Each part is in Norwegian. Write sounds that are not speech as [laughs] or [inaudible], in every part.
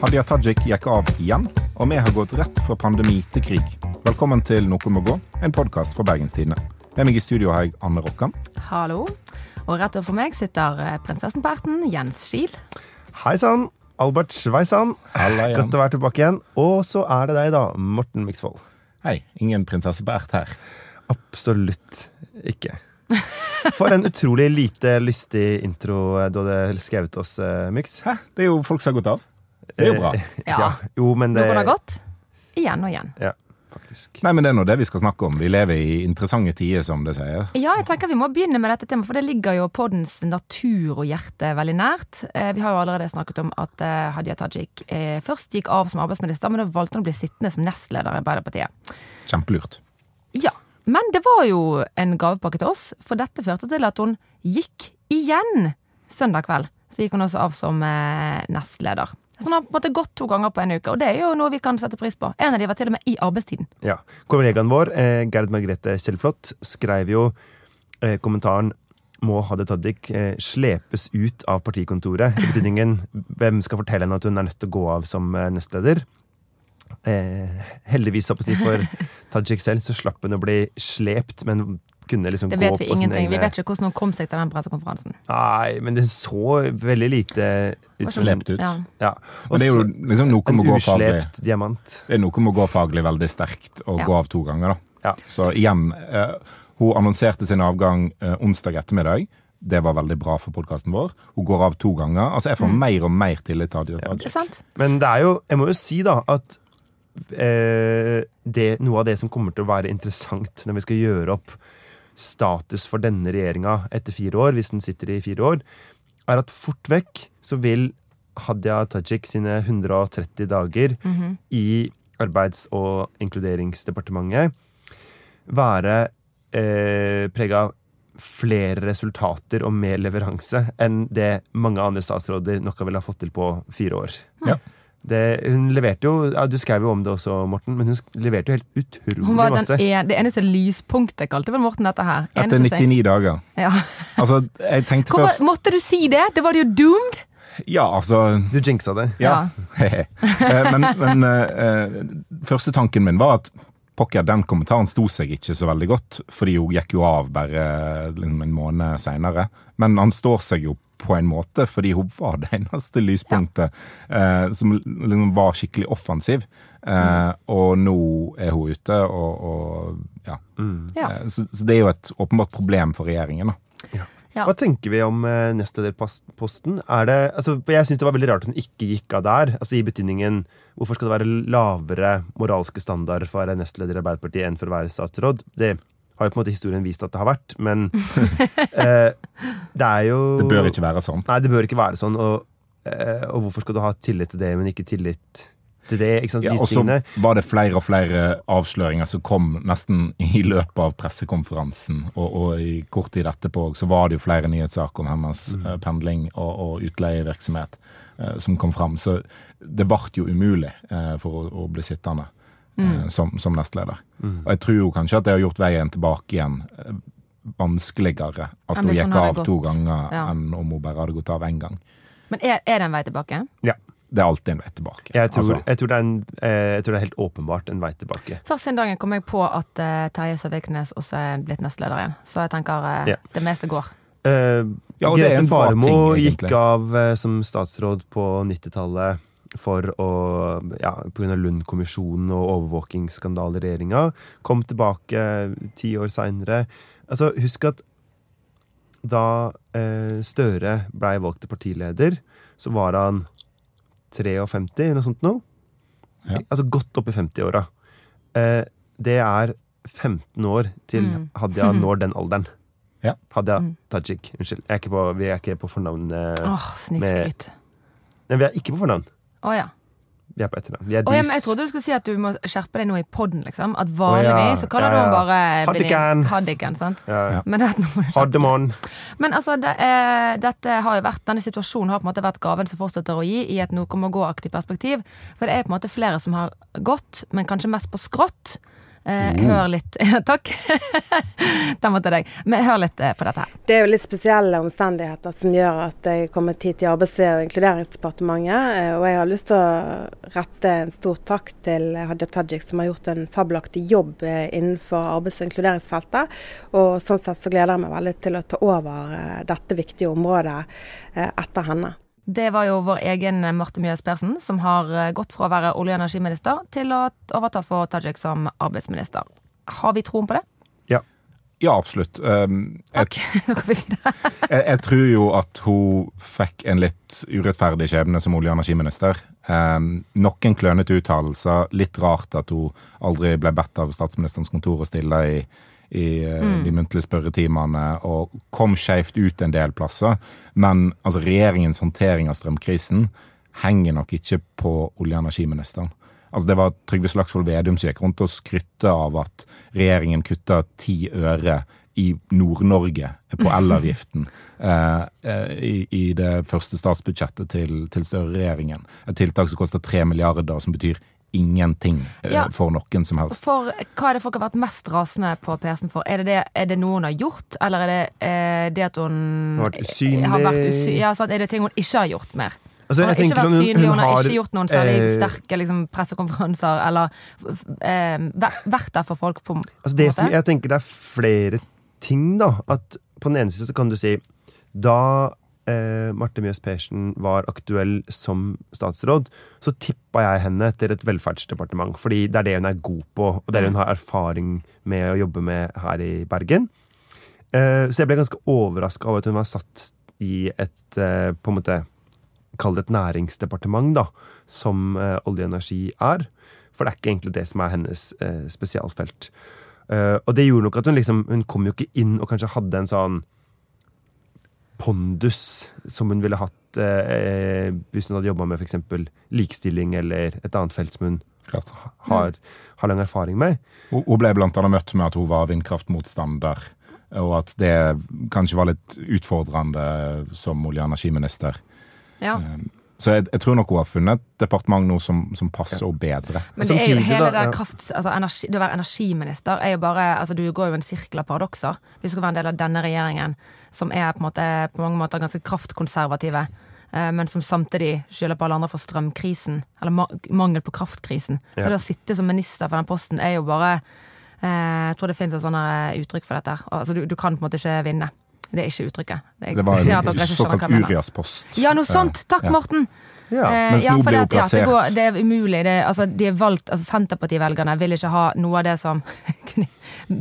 Hadia Tajik gikk av igjen, og vi har gått rett fra pandemi til krig. Velkommen til Noe må gå, en podkast fra Bergenstidene. Med meg i studio har jeg Anne Rokkan. Hallo. Og rett overfor meg sitter eh, prinsessen på erten, Jens Schiel. Hei sann, Albert Sveisan. Godt å være tilbake igjen. Og så er det deg, da, Morten Miksvold. Hei, ingen prinsesse på ert her. Absolutt ikke. For en utrolig lite lystig intro du hadde skrevet oss, eh, Myks. Hæ? Det er jo folk som har gått av. Det er jo bra. [laughs] Eh, Ja. Jo, men det Noen har gått. Igjen og igjen. Ja, faktisk. Nei, men det er nå det vi skal snakke om. Vi lever i interessante tider, som det sier. Ja, jeg tenker vi må begynne med dette temaet, for det ligger jo poddens natur og hjerte veldig nært. Eh, Vi har jo allerede snakket om at eh, Hadia Tajik eh, først gikk av som arbeidsminister, men da valgte hun å bli sittende som nestleder i Arbeiderpartiet. Kjempelurt. Ja, men det var jo en gavepakke til oss, for dette førte til at hun gikk igjen søndag kveld. Så gikk hun også av som nestleder. Så han har på en måte gått to ganger på en uke, og det er jo noe vi kan sette pris på. En av de var til og med i arbeidstiden. Ja. Kollegaen vår, eh, Gerd Margrethe Kjellflot, skrev jo eh, kommentaren må Hadia Tajik eh, slepes ut av partikontoret. I betydningen hvem skal fortelle henne at hun er nødt til å gå av som eh, nestleder. Eh, heldigvis for [laughs] Tajik selv så slapp hun å bli slept, men kunne liksom Det gå vet vi på Det ingenting. Vi egne vet ikke hvordan hun kom seg til den pressekonferansen. Nei, men det så veldig lite ut Slept ut. Ja. Ja. Men det er jo liksom noe med å gå faglig uslept diamant. Det er noe med å gå faglig veldig sterkt og Ja. gå av to ganger, da. Ja. Så igjen, uh, hun annonserte sin avgang uh, onsdag ettermiddag. Det var veldig bra for podkasten vår. Hun går av to ganger. Altså, jeg får mer og mer tillit til Hadia Tajik. Men det er jo, jeg må jo si da, at eh, det, noe av det som kommer til å være interessant når vi skal gjøre opp status for denne regjeringa etter fire år, hvis den sitter i fire år, er at fort vekk så vil Hadia Tajik sine 130 dager i Arbeids- og inkluderingsdepartementet være eh, prega av flere resultater og mer leveranse enn det mange andre statsråder nok ville ha fått til på fire år. Ja. Det, hun leverte jo, ja, Du skrev jo om det også, Morten, men hun leverte jo helt utrolig Hun var masse. den en, det eneste lyspunktet, kalte vel Morten dette her. Etter Eneste seg- 99 dager. Ja. Altså, jeg tenkte Hvorfor først måtte du si det? Det var jo doomed! Ja, altså Du jinxa det. Ja. ja. [laughs] men men uh, første tanken min var at pokker, den kommentaren sto seg ikke så veldig godt, fordi hun gikk jo av bare liksom, en måned seinere. Men han står seg jo på en måte, fordi hun var det eneste lyspunktet eh, som liksom var skikkelig offensiv. Eh, og nå er hun ute, og, og ja. Ja. Eh, Så, så det er jo et åpenbart problem for regjeringen. da. Ja. Hva tenker vi om eh, nestlederposten? Er det, altså, jeg syns det var veldig rart at hun ikke gikk av der. Altså I betydningen hvorfor skal det være lavere moralske standarder for å være nestleder i Arbeiderpartiet enn for å være statsråd? Det har jo på en måte historien vist at det har vært, men [laughs] eh, det er jo Det bør ikke være sånn. Nei, det bør ikke være sånn. Og, eh, og hvorfor skal du ha tillit til det, men ikke tillit til det? Ikke sant? Ja, og så var det flere og flere avsløringer som kom nesten i løpet av pressekonferansen. Og, og i kort tid etterpå så var det jo flere nyhetssaker om hennes mm. pendling og, og utleievirksomhet eh, som kom fram. Så det ble jo umulig eh, for å, å bli sittende eh, som, som nestleder. Og jeg tror jo kanskje at det har gjort veien tilbake igjen eh, vanskeligere at hun gikk av to ganger Ja. enn om hun bare hadde gått av én gang. Men er, er det en vei tilbake? Ja. Det er alltid en vei tilbake. Jeg tror, Altså, jeg, tror det er en, eh, jeg tror det er helt åpenbart en vei tilbake. Først den dagen kom jeg på at uh, Terje Søviknes også er blitt nestleder igjen. Så jeg tenker uh, Ja. det meste går. Uh, Ja, Grete Faremo gikk av som statsråd på 90-tallet for å Ja, pga. Lund-kommisjonen og overvåkingsskandaler i regjeringa. Kom tilbake ti år seinere. Altså, husk at da eh, Støre blei valgt til partileder, så var han 53, eller noe sånt noe. Ja. Altså godt opp i 50-åra. Eh, det er 15 år til Mm. Hadia [laughs] når den alderen. Ja. Hadia Mm. Tajik. Unnskyld. Jeg er ikke på, vi er ikke på fornavn. eh, Åh, snikskryt. Nei, vi er ikke på fornavn. Å ja. Vi er på etternavn. Vi er Å, ja, men jeg trodde du skulle si at du må skjerpe deg nå i poden, liksom. At Å, vanligvis ja. så kaller Ja, du ja. henne bare Haddiken. Haddiken, sant? Ja. Ja. Men, det, nå må du skjerpe deg. Haddemon. men altså, det eh, dette har jo vært, denne situasjonen har på en måte vært gaven som fortsetter å gi i et noe må gå-aktig perspektiv. For det er på en måte flere som har gått, men kanskje mest på skrått. Eh, hør litt [laughs] Takk! Den måtte jeg. Men hør litt eh, på dette her. Det er jo litt spesielle omstendigheter som gjør at jeg er kommet hit til Arbeids- og inkluderingsdepartementet. eh, Og jeg har lyst til å rette en stor takk til Hadia Tajik, som har gjort en fabelaktig jobb eh, innenfor arbeids- og inkluderingsfeltet. Og sånn sett så gleder jeg meg veldig til å ta over eh, dette viktige området eh, etter henne. Det var jo vår egen Marte Mjøs Persen som har eh, gått fra å være olje- og energiminister til å overta for Tajik som arbeidsminister. Har vi troen på det? Ja. Ja, absolutt. Um, Takk. [laughs] Nå går vi videre. jeg, jeg tror jo at hun fikk en litt urettferdig skjebne som olje- og energiminister. Um, noen klønete uttalelser. Litt rart at hun aldri ble bedt av statsministerens kontor å stille i, i mm. de muntlige spørretimene, og kom skjevt ut en del plasser. Men altså, regjeringens håndtering av strømkrisen henger nok ikke på olje- og energiministeren. Altså Det var Trygve Slagsvold Vedum som gikk rundt og skrytte av at regjeringen kutta ti øre i Nord-Norge på elavgiften eh, eh, i, i det første statsbudsjettet til, til Støre-regjeringen. Et tiltak som koster tre milliarder, som betyr ingenting eh, Ja. for noen som helst. For hva er det folk har vært mest rasende på Persen for? Er det, det, er det noe hun har gjort, eller er det eh, det at hun har vært usynlig. Har vært usy ja, sant? Er det ting hun ikke har gjort mer? Altså, hun har ikke vært synlig, hun- hun, hun har har, ikke gjort noen særlig eh, sterke liksom, pressekonferanser, eller eh, vært der for folk på Altså det på som måte. jeg tenker det er flere ting, da. At på den ene side så kan du si Da eh, Marte Mjøs Persen var aktuell som statsråd, så tippa jeg henne til et velferdsdepartement. Fordi det er det hun er god på, og det er det hun har erfaring med å jobbe med her i Bergen. Eh, så jeg ble ganske overraska over at hun var satt i et eh, på en måte Kall det et næringsdepartement, da, som eh, olje og energi er. For det er ikke egentlig det som er hennes eh, spesialfelt. Eh, og det gjorde nok at hun liksom Hun kom jo ikke inn og kanskje hadde en sånn pondus som hun ville hatt uh, hvis hun hadde jobba med f.eks. likestilling eller et annet felt som hun Klart. har, har lang erfaring med. Hun ble blant annet møtt med at hun var vindkraftmotstander, og at det kanskje var litt utfordrende som olje- og energiminister. Ja. Så jeg, jeg tror nok hun har funnet et departement nå som, som passer henne bedre. Men det er jo hele det ja. kraft, altså energi, Det å være energiminister er jo bare altså Du går jo en sirkel av paradokser. Hvis du skal være en del av denne regjeringen, som er på, måte, på mange måter ganske kraftkonservative, eh, men som samtidig skylder på alle andre for strømkrisen, eller ma mangel på kraftkrisen. Ja. Så det å sitte som minister for den posten er jo bare eh, Jeg tror det finnes et sånt eh, uttrykk for dette. Altså, du, du kan på en måte ikke vinne. Det er ikke uttrykket. Det, Det var en såkalt. Urias-post. Ja, noe sånt! Takk, Ja. Morten! Ja. Eh, Mens ja, nå blir hun plassert. ja, det, går, det er umulig. Det, altså, de valgt, altså, Senterpartivelgerne vil ikke ha noe av det som [laughs] kunne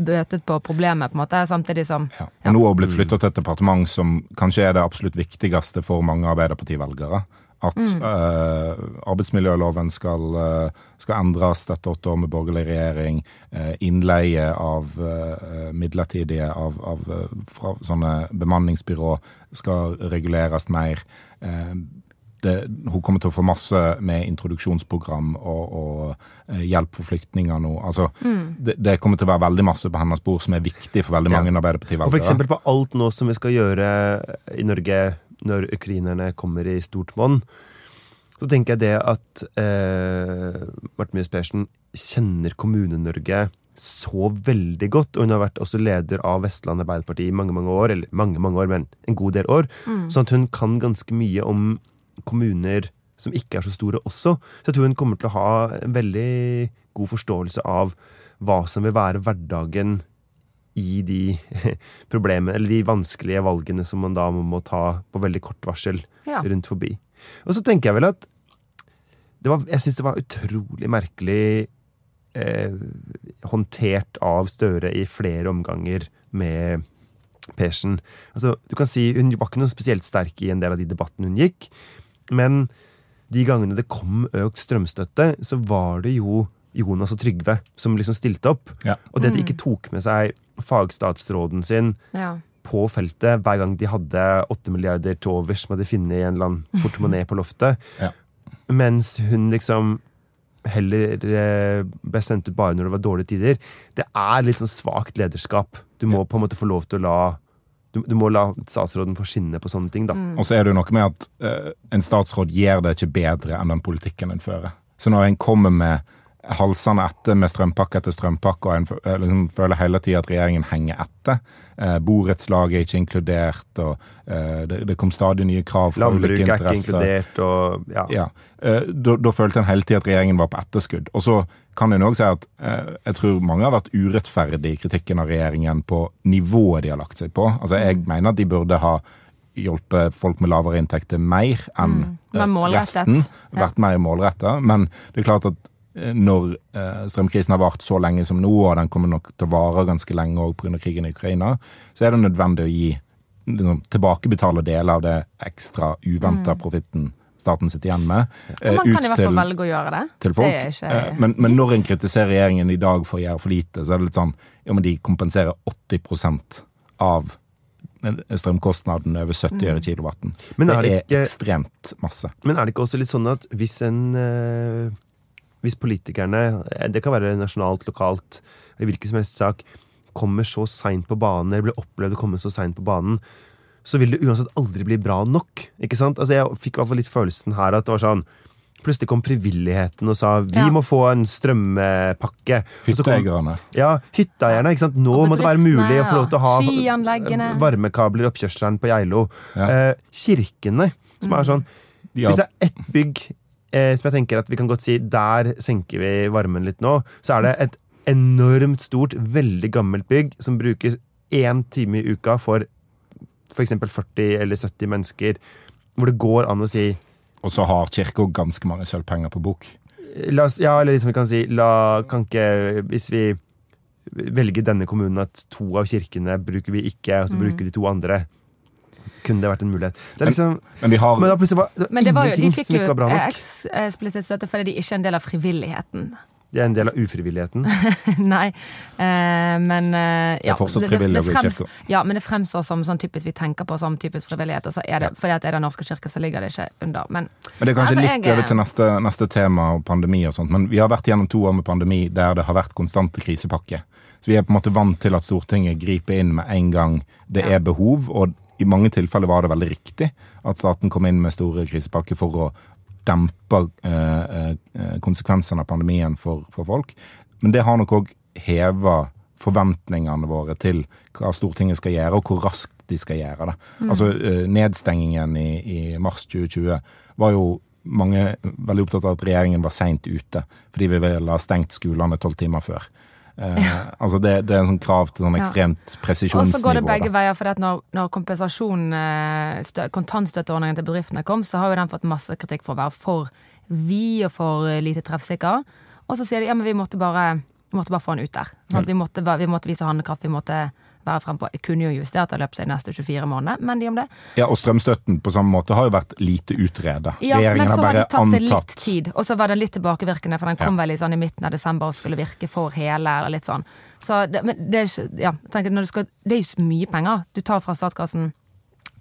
bøtet på problemet, på en måte, samtidig som Ja. Nå har hun blitt flytta til et departement som kanskje er det absolutt viktigste for mange Arbeiderparti-velgere. At eh, arbeidsmiljøloven skal, eh, skal endres etter åtte år med borgerlig regjering. eh, innleie av eh, midlertidige av, av fra sånne bemanningsbyrå skal reguleres mer. Eh, det, hun kommer til å få masse med introduksjonsprogram og, og hjelp for flyktninger nå. Altså, det, det kommer til å være veldig masse på hennes bord som er viktig for veldig mange ja. for Arbeiderparti-velgere. eksempel på alt nå som vi skal gjøre i Norge når ukrainerne kommer i stort monn, så tenker jeg det at eh, Marte Mjøs Persen kjenner Kommune-Norge så veldig godt, og hun har vært også leder av Vestland Arbeiderparti i mange mange år, eller mange mange år, men en god del år, sånn at hun kan ganske mye om kommuner som ikke er så store også. Så jeg tror hun kommer til å ha en veldig god forståelse av hva som vil være hverdagen i de [laughs] problemene, eller de vanskelige valgene som man da må ta på veldig kort varsel Ja. rundt forbi. Og så tenker jeg vel at det var, jeg syns det var utrolig merkelig eh, håndtert av Støre i flere omganger med Persen. Altså, du kan si Hun var ikke noe spesielt sterk i en del av de debattene hun gikk, men de gangene det kom økt strømstøtte, så var det jo Jonas og Trygve som liksom stilte opp. Ja. Og det at de ikke tok med seg fagstatsråden sin Ja. på feltet hver gang de hadde åtte milliarder til overs som hadde funnet i en eller annen portemonee på loftet, Ja. mens hun liksom heller eh, ble sendt ut bare når det var dårlige tider. Det er litt sånn svakt lederskap. Du må på en måte få lov til å la du, du må la statsråden få skinne på sånne ting, da. Og så er det jo noe med at uh, en statsråd gjør det ikke bedre enn den politikken en fører. Så når en kommer med halsende etter med strømpakke etter strømpakke, og en eh, liksom føler hele tida at regjeringen henger etter. Eh, Borettslaget er ikke inkludert, og eh, det, det kom stadig nye krav fra Landbruk ulike er ikke interesser. inkludert, og ja. Ja, eh, da, da følte en hele tida at regjeringen var på etterskudd. Og så kan en òg si at eh, jeg tror mange har vært urettferdig i kritikken av regjeringen på nivået de har lagt seg på. Altså Jeg mener at de burde ha hjulpet folk med lavere inntekter mer enn Mm, eh, resten. Ja. Vært mer målretta. Men det er klart at når eh, strømkrisen har vart så lenge som nå, og den kommer nok til å vare ganske lenge òg pga. krigen i Ukraina, så er det nødvendig å gi liksom, tilbakebetale deler av det ekstra uventa profitten staten sitter igjen med, eh, Mm. Man kan i ut hvert fall til velge å gjøre det. til folk. Det er ikke Eh, men, men når en kritiserer regjeringen i dag for å gjøre for lite, så er det litt sånn ja, men de kompenserer 80% av strømkostnaden over 70 øre kilowatten. Men det er er, ikke- ekstremt masse. Men er det ikke også litt sånn at hvis en eh, Hvis politikerne, det kan være nasjonalt, lokalt, i hvilken som helst sak, kommer så seint på banen, eller blir opplevd å komme så seint på banen, så vil det uansett aldri bli bra nok. Ikke sant? Altså Jeg fikk i hvert fall litt følelsen her at det var sånn Plutselig kom frivilligheten og sa vi Ja. må få en strømmepakke. Hytteeierne. Ja, hytteeierne. ikke sant? Nå må det være mulig å få lov til å ha eh, varmekabler i oppkjørselen på Geilo. Ja. Eh, kirkene, som er sånn De Hvis det er ett bygg eh, som jeg tenker at vi kan godt si der senker vi varmen litt nå, så er det et enormt stort, veldig gammelt bygg som brukes én time i uka for f.eks. 40 eller 70 mennesker. Hvor det går an å si og så har kirka ganske mange sølvpenger på bok. La oss, ja, eller liksom vi kan si la, kan ikke, Hvis vi velger denne kommunen at to av kirkene bruker vi ikke, og så bruker de to andre, kunne det vært en mulighet. Det er liksom, Men vi har men da plutselig var det var Men det var jo, de fikk som jo ikke var bra eh, nok. eksplisitt støtte fordi de ikke er en del av frivilligheten. De er en del av ufrivilligheten. [laughs] Nei, eh, men eh, Det er fortsatt frivillig å bli kirke. Ja, men det fremstår som sånn typisk vi tenker på som typisk frivillighet. Og så er det, fordi at er det norske kirke, så ligger det ikke under. Men Men det er kanskje Altså, litt jeg- over til neste, neste tema og pandemi og sånt. Men vi har vært gjennom to år med pandemi der det har vært konstante krisepakker. Så vi er på en måte vant til at Stortinget griper inn med en gang det er behov. Og i mange tilfeller var det veldig riktig at staten kom inn med store krisepakker for å dempe eh, eh, konsekvensene av pandemien for, for folk. Men det har nok òg heva forventningene våre til hva Stortinget skal gjøre, og hvor raskt de skal gjøre det. Altså eh, Nedstengingen i, i mars 2020 var jo mange veldig opptatt av at regjeringen var seint ute, fordi vi ville ha stengt skolene tolv timer før. Eh, altså det, det er en sånn krav til sånn Ja. ekstremt Og så går det begge da. veier, for når, når eh, kontantstøtteordningen til bedriftene kom, så har jo den fått masse kritikk for å være for vid og for lite treffsikker. Og så sier de ja, men vi måtte bare, vi måtte bare få den ut der. Sant? Vi, måtte, vi måtte vise handlekraft, vi måtte være frempå. Jeg kunne jo justert det løpet de neste 24 månedene, men de om det. Ja, Og strømstøtten på samme måte har jo vært lite utredet. Ja, men så har det de bare tatt seg litt tid, og så var det litt tilbakevirkende, for den kom vel i, sånn, i midten av desember og skulle virke for hele, eller litt sånn. Så det, men det er ikke, ja, tenker, når du skal, det er jo så mye penger du tar fra statskassen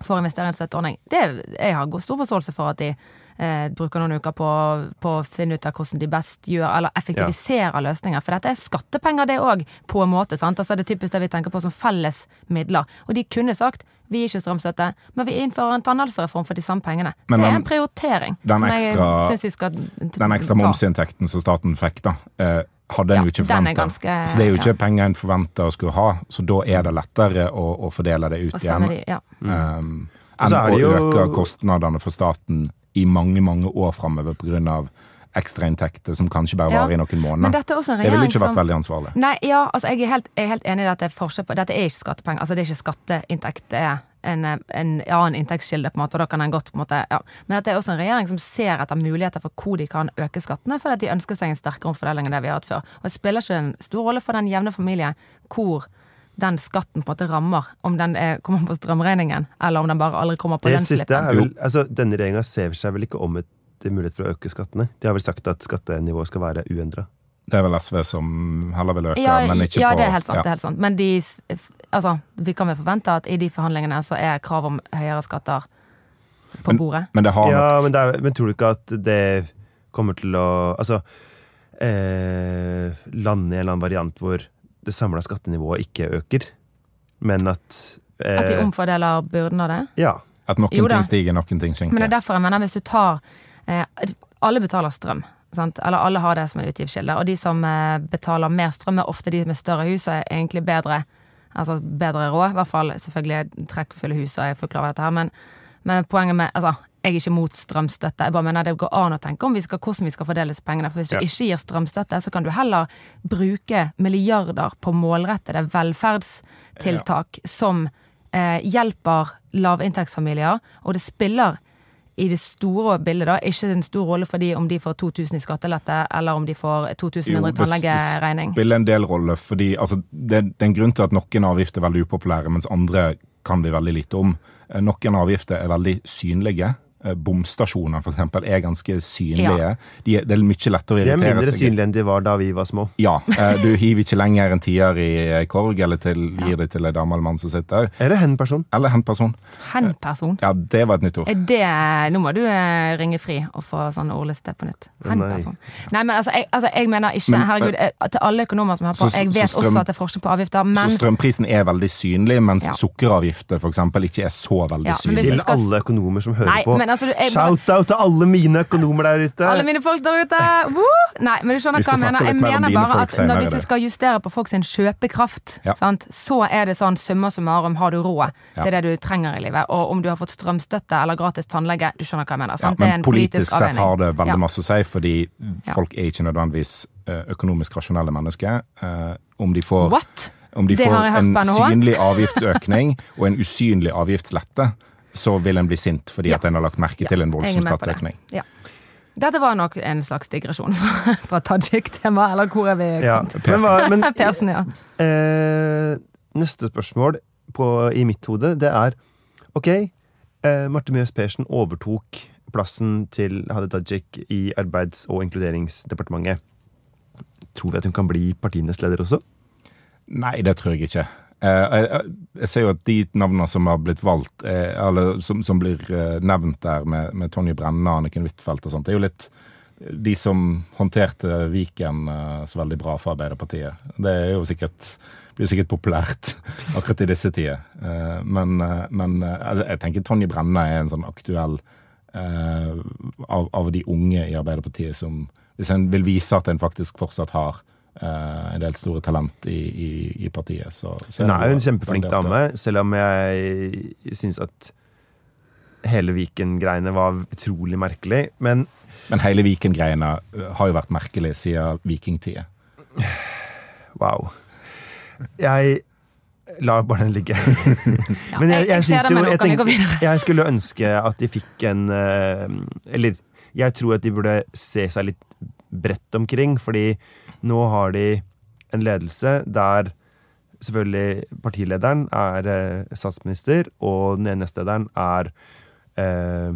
for å investere i en støtteordning. Det, jeg har stor forståelse for at de eh, bruker noen uker på, på å finne ut av hvordan de best gjør, eller effektiviserer løsninger. For dette er skattepenger, det òg, på en måte. sant? Altså Det er typisk det vi tenker på som felles midler. Og de kunne sagt vi gir ikke strømstøtte, men vi innfører en tannhelsereform for de samme pengene. Men det er en prioritering. den ekstra- skal Den ekstra momsinntekten som staten fikk, da, eh, hadde en Ja, jo ikke den forventa. ganske- Så det er jo ikke ja. penger en forventer å skulle ha, så da er det lettere å, å fordele det ut igjen. de, ja. Um, enn å jo- øke kostnadene for staten i mange, mange år framover pga. ekstrainntekter som kanskje bare Ja, varer i noen måneder. Men dette er også en det ville ikke vært som veldig ansvarlig. Nei, ja, altså jeg er helt, jeg er helt enig i at det er forskjell på Dette er ikke skattepenger. Altså det er ikke skatteinntekt. Det er en, en annen inntektskilde, på en måte, og da kan en godt på en måte ja. Men dette er også en regjering som ser etter muligheter for hvor de kan øke skattene, fordi de ønsker seg en sterkere omfordeling enn det vi har hatt før. Og det spiller ikke en stor rolle for den jevne familie hvor den skatten på en måte rammer. Om den er, kommer på strømregningen, eller om den bare aldri kommer på Det siste lønnsslippen. er vel, altså Denne regjeringa ser seg vel ikke om et mulighet for å øke skattene. De har vel sagt at skattenivået skal være uendra. Det er vel SV som heller vil øke, Ja, men ikke ja på det er helt sant. ja. Det er helt sant. Men de, altså, vi kan vel forvente at i de forhandlingene så er krav om høyere skatter på bordet. Men det har nok Ja, men, det er, men tror du ikke at det kommer til å Altså eh, Lande i en eller annen variant hvor det samla skattenivået ikke øker, men at eh, At de omfordeler byrden av det. Ja. at noen Jo ting stiger, noen ting synker. Men det er derfor jeg mener hvis du tar eh, Alle betaler strøm. Sant? Eller alle har det som en utgiftskilde. Og de som eh, betaler mer strøm, er ofte de med større hus og er egentlig bedre, altså bedre råd. I hvert fall selvfølgelig trekkfulle hus, og jeg forklarer dette her. Men, men poenget med altså, jeg er ikke mot strømstøtte. Jeg bare mener Det går an å tenke om vi skal, hvordan vi skal fordele disse pengene. For hvis du Ja. ikke gir strømstøtte, så kan du heller bruke milliarder på målrettede velferdstiltak som eh, hjelper lavinntektsfamilier. Og det spiller i det store bildet da, ikke en stor rolle for de om de får 2000 i skattelette, eller om de får 2000 mindre i tannlegeregning. Det spiller en del rolle, fordi altså, det, det er en grunn til at noen avgifter er veldig upopulære, mens andre kan vi veldig lite om. Eh, Noen avgifter er veldig synlige. Eh, Bomstasjoner, for eksempel, er ganske synlige. De er, det er mye lettere å irritere seg De er mindre synlige enn de var da vi var små. Ja, [laughs] eh, Du hiver ikke lenger en tier i korg, eller til, gir det til ei dame eller mann som sitter der. Eller hen person. Eller hen-person. Hen-person. Ja, det var et nytt ord. Er det, nå må du eh, ringe Fri og få sånn ordliste på nytt. Hen-person. Nei, men altså, jeg, altså, jeg mener ikke Men, Herregud, jeg, til alle økonomer som hører på, jeg vet strøm- også at det er forskjell på avgifter, men Så strømprisen er veldig synlig, mens Ja. sukkeravgifter eksempel, ikke er så veldig Ja, synlig. Til alle økonomer som hører Nei, på. Men altså, jeg Shout-out til alle mine økonomer der ute! alle mine folk der ute Woo! Nei, men du skjønner hva jeg mener. Jeg mener bare at når, hvis du skal justere på folks kjøpekraft, Ja. sant, så er det sånn summa summarum har du råd til det du trenger i livet. Og om du har fått strømstøtte eller gratis tannlege, du skjønner hva jeg mener. Ja, men en politisk sett har det veldig masse å si, fordi folk er ikke nødvendigvis eh, økonomisk rasjonelle mennesker. Eh, Om de får, What? om de Det får en synlig avgiftsøkning og en usynlig avgiftslette, så vil en bli sint fordi Ja. at en har lagt merke til en voldsom skatteøkning. det. Ja. Dette var nok en slags digresjon fra, fra Tajik-tema, eller hvor er vi Ja, kommet? men, men [laughs] Persen, ja. eh, neste spørsmål på, i mitt hode, det er Ok, eh, Marte Mjøs Persen overtok plassen til Hadia Tajik i Arbeids- og inkluderingsdepartementet. Tror vi at hun kan bli partinestleder også? Nei, det tror jeg ikke. Eh, jeg, jeg- ser jo at de navnene som har blitt valgt, eh, eller som, som blir eh, nevnt der med, med Tonje Brenna, Anniken Huitfeldt og sånt, det er jo litt de som håndterte Viken eh, så veldig bra for Arbeiderpartiet. Det er jo sikkert, blir jo sikkert populært [laughs] akkurat i disse tider. Eh, men eh, men eh, altså, jeg tenker Tonje Brenna er en sånn aktuell eh, av, av de unge i Arbeiderpartiet som Hvis en vil vise at en faktisk fortsatt har eh, en del store talent i, i, i partiet, så, så Hun er jo en kjempeflink dame, selv om jeg syns at hele Viken-greiene var utrolig merkelig. Men Men hele Viken-greiene eh, har jo vært merkelig siden vikingtida. [sighs] wow. Jeg La bare den ligge. [laughs] Men jeg, jeg, syns jo jeg, videre. jeg skulle ønske at de fikk en eh, Eller jeg tror at de burde se seg litt bredt omkring, fordi nå har de en ledelse der selvfølgelig partilederen er eh, statsminister, og den ene nestlederen er eh,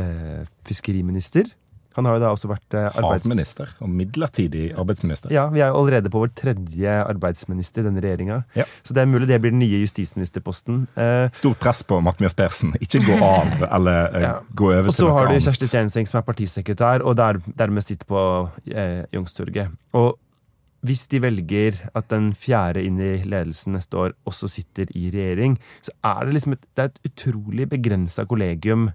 eh, fiskeriminister. Han har jo da også vært arbeidsminister arbeids... Havminister og midlertidig arbeidsminister. Ja, vi er jo allerede på vår tredje arbeidsminister i denne regjeringa. Ja. Så det er mulig det blir den nye justisministerposten. Eh, Stort press på Marte Mjøs Persen. Ikke gå av [laughs] eller eh, Ja. gå over og til så har du. Kjersti Stenseng som er partisekretær, og der, dermed sitter på eh, Youngstorget. Og hvis de velger at den fjerde inn i ledelsen neste år også sitter i regjering, så er det liksom et, det er et utrolig begrensa kollegium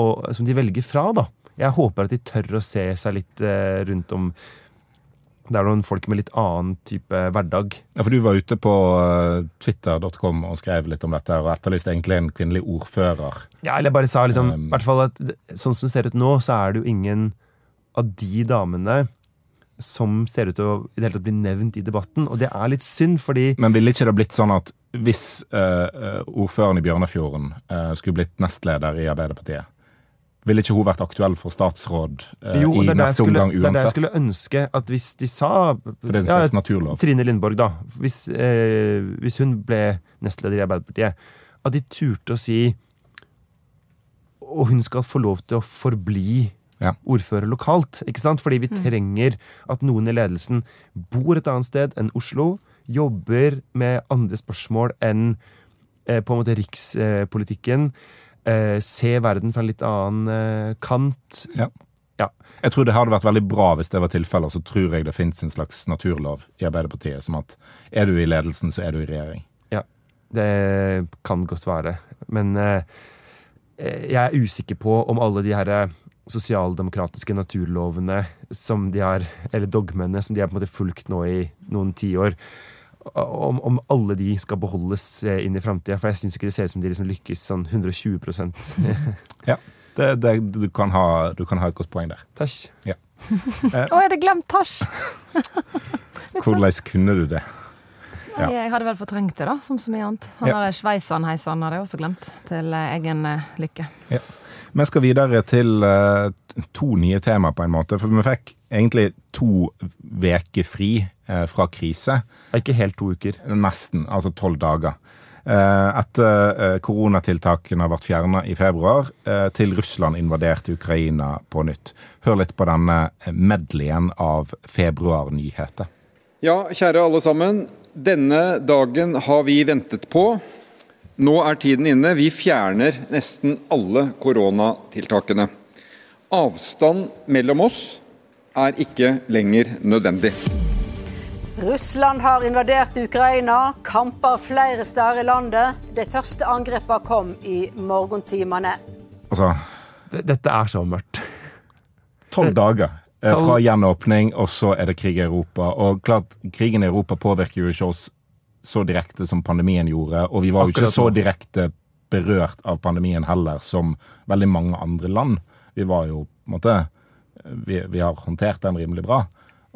og, som de velger fra, da. Jeg håper at de tør å se seg litt eh, rundt om Det er noen folk med litt annen type hverdag. Ja, for Du var ute på eh, twitter.com og skrev litt om dette, og etterlyste egentlig en kvinnelig ordfører. Ja, eller jeg bare sa liksom, Um, i hvert fall at Sånn som det ser ut nå, så er det jo ingen av de damene som ser ut til å i det hele tatt bli nevnt i debatten. Og det er litt synd, fordi Men ville ikke det blitt sånn at hvis eh, ordføreren i Bjørnafjorden uh, skulle blitt nestleder i Arbeiderpartiet, ville ikke hun vært aktuell for statsråd eh, jo, i neste skulle, omgang det er det jeg skulle ønske at hvis de sa For det er en ja, slags naturlov. Trine Lindborg, da. Hvis, eh, hvis hun ble nestleder i Arbeiderpartiet, at de turte å si Og hun skal få lov til å forbli Ja. ordfører lokalt. ikke sant? Fordi vi trenger at noen i ledelsen bor et annet sted enn Oslo, jobber med andre spørsmål enn eh, på en måte rikspolitikken. Eh, se verden fra en litt annen eh, kant. Jeg tror det hadde vært veldig bra hvis det var tilfellet, så tror jeg det fins en slags naturlov i Arbeiderpartiet som at er du i ledelsen, så er du i regjering. Ja, Det kan godt være. Men eh, jeg er usikker på om alle de her sosialdemokratiske naturlovene som de har, eller dogmene som de har på en måte fulgt nå i noen tiår, om, om alle de skal beholdes eh, inn i framtida. For jeg syns ikke det ser ut som de liksom lykkes sånn 120% [laughs] Ja, det, det, du, kan ha, du kan ha et godt poeng der. Tasj. Ja. [laughs] Å, jeg hadde glemt Tasj! [laughs] Hvordan kunne du det? Ja. Jeg hadde vel fortrengt det, da, som så mye annet. Han Ja. der Sveisan Heisan hadde jeg også glemt, til eh, egen lykke. lykke. Vi skal videre til uh, to nye tema, på en måte. For vi fikk egentlig to veker fri eh, fra krise. Ikke helt to uker. Nesten. Altså tolv dager. Eh, etter eh, koronatiltakene har vært fjerna i februar, eh, til Russland invaderte Ukraina på nytt. Hør litt på denne medleyen av februarnyheter. Ja, kjære alle sammen. Denne dagen har vi ventet på. Nå er tiden inne. Vi fjerner nesten alle koronatiltakene. Avstand mellom oss er ikke lenger nødvendig. Russland har invadert Ukraina, kamper flere steder i landet. De første angrepene kom i morgentimene. Altså Dette er så mørkt. tolv dager eh, fra gjenåpning, og så er det krig i Europa. Og klart, krigen i Europa påvirker jo ikke oss så direkte som pandemien gjorde, og vi var jo ikke så direkte berørt av pandemien heller som veldig mange andre land. Vi var jo på en måte Vi, vi har håndtert den rimelig bra.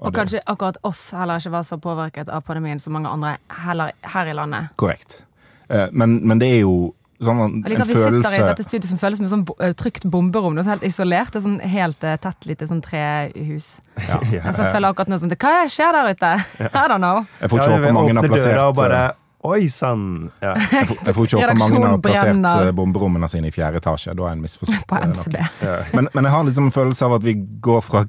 Og og kanskje akkurat oss heller ikke var så påvirket av pandemien som mange andre heller her i landet. Korrekt. Eh, Men, men det er jo sånn en, like, en at vi sitter i dette studiet som føles som et sånn trygt bomberom. Det er så helt isolert. Det er sånn helt eh, tett lite sånn trehus. [laughs] ja. Jeg så føler akkurat nå sånn Hva skjer der ute? [laughs] I don't know. Jeg får ikke Ja, håpe vi mange har plassert døra og bare Oi sann! Ja. [laughs] Jeg får, jeg får ikke håpe mange har plassert brenner. bomberommene sine i fjerde etasje. Da er en misforstått På noe. MCB. Men, men jeg har liksom en følelse av at vi går fra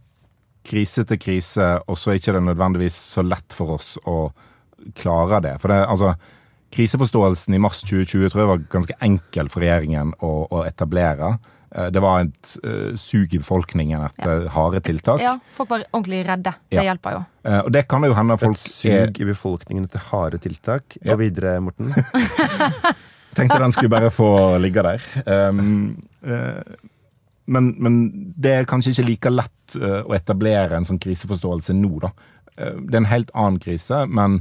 krise til krise, og så er ikke det nødvendigvis så lett for oss å klare det. For det, altså, kriseforståelsen i mars 2020 tror jeg var ganske enkel for regjeringen å, å etablere. Eh, Det var et uh, sug i befolkningen etter harde tiltak. Ja, folk var ordentlig redde. Det Ja. hjelper jo. Uh, Og det kan det jo hende folk Et sug i befolkningen etter harde tiltak. Ja. Og videre, Morten. [laughs] Tenkte den skulle bare få ligge der. Um, [laughs] eh, men, men det er kanskje ikke like lett eh, å etablere en sånn kriseforståelse nå, da. Eh, det er en helt annen krise, men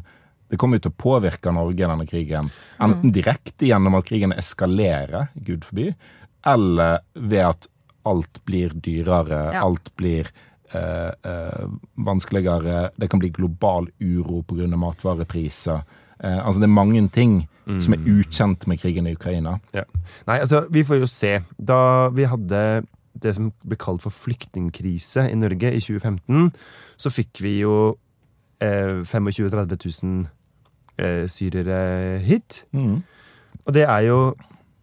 det kommer jo til å påvirke Norge, denne krigen. Enten direkte gjennom at krigen eskalerer, gud forby, eller ved at alt blir dyrere, Ja. alt blir eh, eh, vanskeligere. Det kan bli global uro pga. matvarepriser. Eh, altså Det er mange ting som er ukjent med krigen i Ukraina. Ja. Nei, altså, vi får jo se. Da vi hadde det som ble kalt for flyktningkrise i Norge i 2015, så fikk vi jo eh, 25 000-30 000 eh, syrere hit. Og det er jo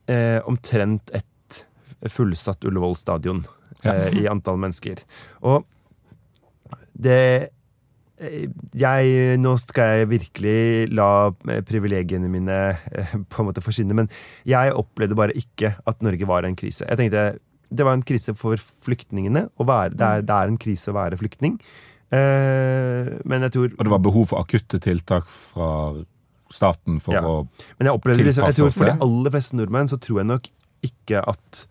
eh, omtrent et fullsatt Ullevål stadion Ja. eh, i antall mennesker. Og det eh, jeg, nå skal jeg virkelig la eh, privilegiene mine på en måte forsvinne, men jeg opplevde bare ikke at Norge var en krise. Jeg tenkte Det var en krise for flyktningene. Å være, det, er, det er en krise å være flyktning. Eh, men jeg tror Og det var behov for akutte tiltak fra staten for Ja. å Men jeg opplevde liksom, jeg tror For de aller fleste nordmenn så tror jeg nok ikke at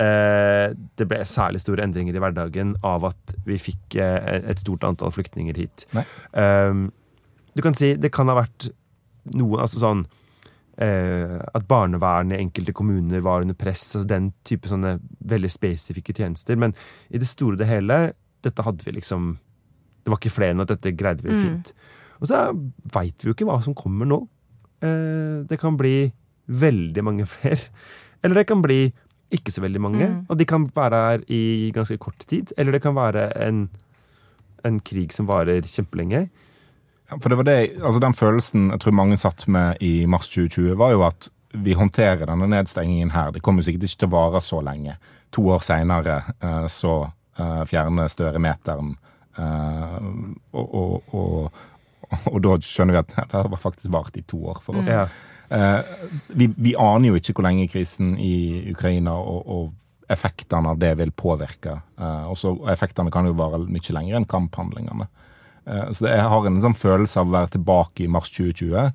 eh, det ble særlig store endringer i hverdagen av at vi fikk eh, et stort antall flyktninger hit. Nei. Um, du kan si det kan ha vært noe altså sånn eh, At barnevernet i enkelte kommuner var under press. Altså den type sånne veldig spesifikke tjenester. Men i det store og det hele, dette hadde vi liksom Det var ikke flere enn at dette greide vi fint. Og så veit vi jo ikke hva som kommer nå. Eh, det kan bli veldig mange [laughs] flere. Eller det kan bli ikke så veldig mange. Og de kan være her i ganske kort tid. Eller det kan være en, en krig som varer kjempelenge. Ja, For det var det, altså Den følelsen jeg tror mange satt med i mars 2020, var jo at vi håndterer denne nedstengingen her. Det kommer sikkert ikke til å vare så lenge. To år seinere eh, så eh, fjerner Støre meteren. eh, og, og, og, og da skjønner vi at [laughs] det har faktisk vart i to år for oss. Ja. Eh, vi, vi aner jo ikke hvor lenge krisen i Ukraina og, effektene av det vil påvirke. Og effektene kan jo vare mye lenger enn kamphandlingene. Eh, så det, jeg har en sånn følelse av å være tilbake i mars 2020.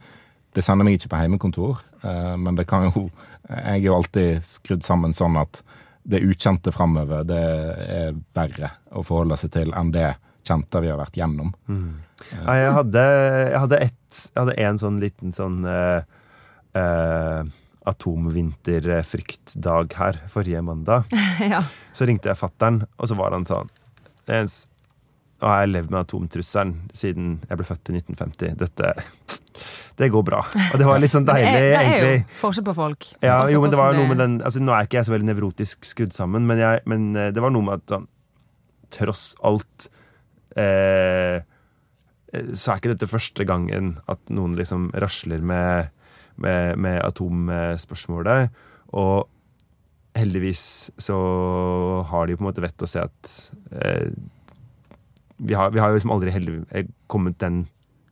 Det sender meg ikke på heimekontor, eh, men det kan jo Jeg er jo alltid skrudd sammen sånn at det ukjente framover, det er verre å forholde seg til enn det kjente vi har vært gjennom. Nei, jeg hadde, jeg hadde ett Jeg hadde en sånn liten sånn uh, uh, atomvinterfryktdag her forrige mandag. [laughs] ja. Så ringte jeg fattern, og så var han sånn Jens, nå har jeg levd med atomtrusselen siden jeg ble født i 1950. Dette Det går bra. Og det var litt sånn Det deilig, er, det er egentlig. jo forskjell på folk. Ja, Også jo, men det var noe med den altså, Nå er ikke jeg så veldig nevrotisk skrudd sammen, men, jeg, men eh, det var noe med at sånn Tross alt eh, Så er ikke dette første gangen at noen liksom rasler med, med, med atomspørsmålet. Og heldigvis så har de på en måte vett å se at eh, vi, har, vi har jo liksom aldri heldig, eh, kommet den,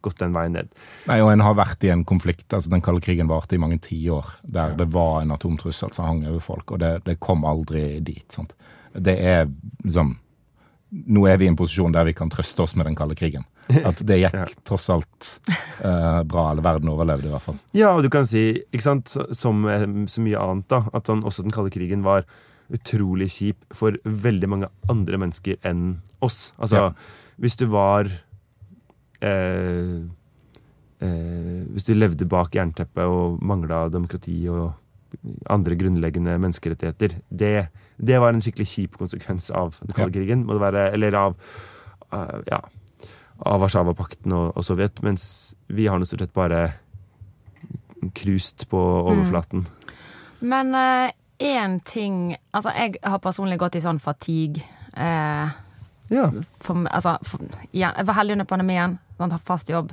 gått den veien ned. Nei, og En har vært i en konflikt. altså Den kalde krigen varte i mange tiår, der det var en atomtrussel som hang over folk, og det, det kom aldri dit. sant? Det er liksom Nå er vi i en posisjon der vi kan trøste oss med den kalde krigen. At det gikk [laughs] tross alt eh, bra, eller verden overlevde i hvert fall. Ja, og du kan si, ikke sant, som eh, så mye annet, da, at sånn, også den kalde krigen var utrolig kjip for veldig mange andre mennesker enn oss. Altså, Ja. hvis du var eh, eh, Hvis du levde bak jernteppet og mangla demokrati og andre grunnleggende menneskerettigheter, det, det var en skikkelig kjip konsekvens av den kalde Ja. krigen. Må det være, eller av uh, ja, av Warszawapakten og, og Sovjet, mens vi har nå stort sett bare cruised på overflaten. Men én ting Altså, jeg har personlig gått i sånn fatigue. Eh, Ja. for, altså, for, igjen, jeg var heldig under pandemien. Sant, har fast jobb,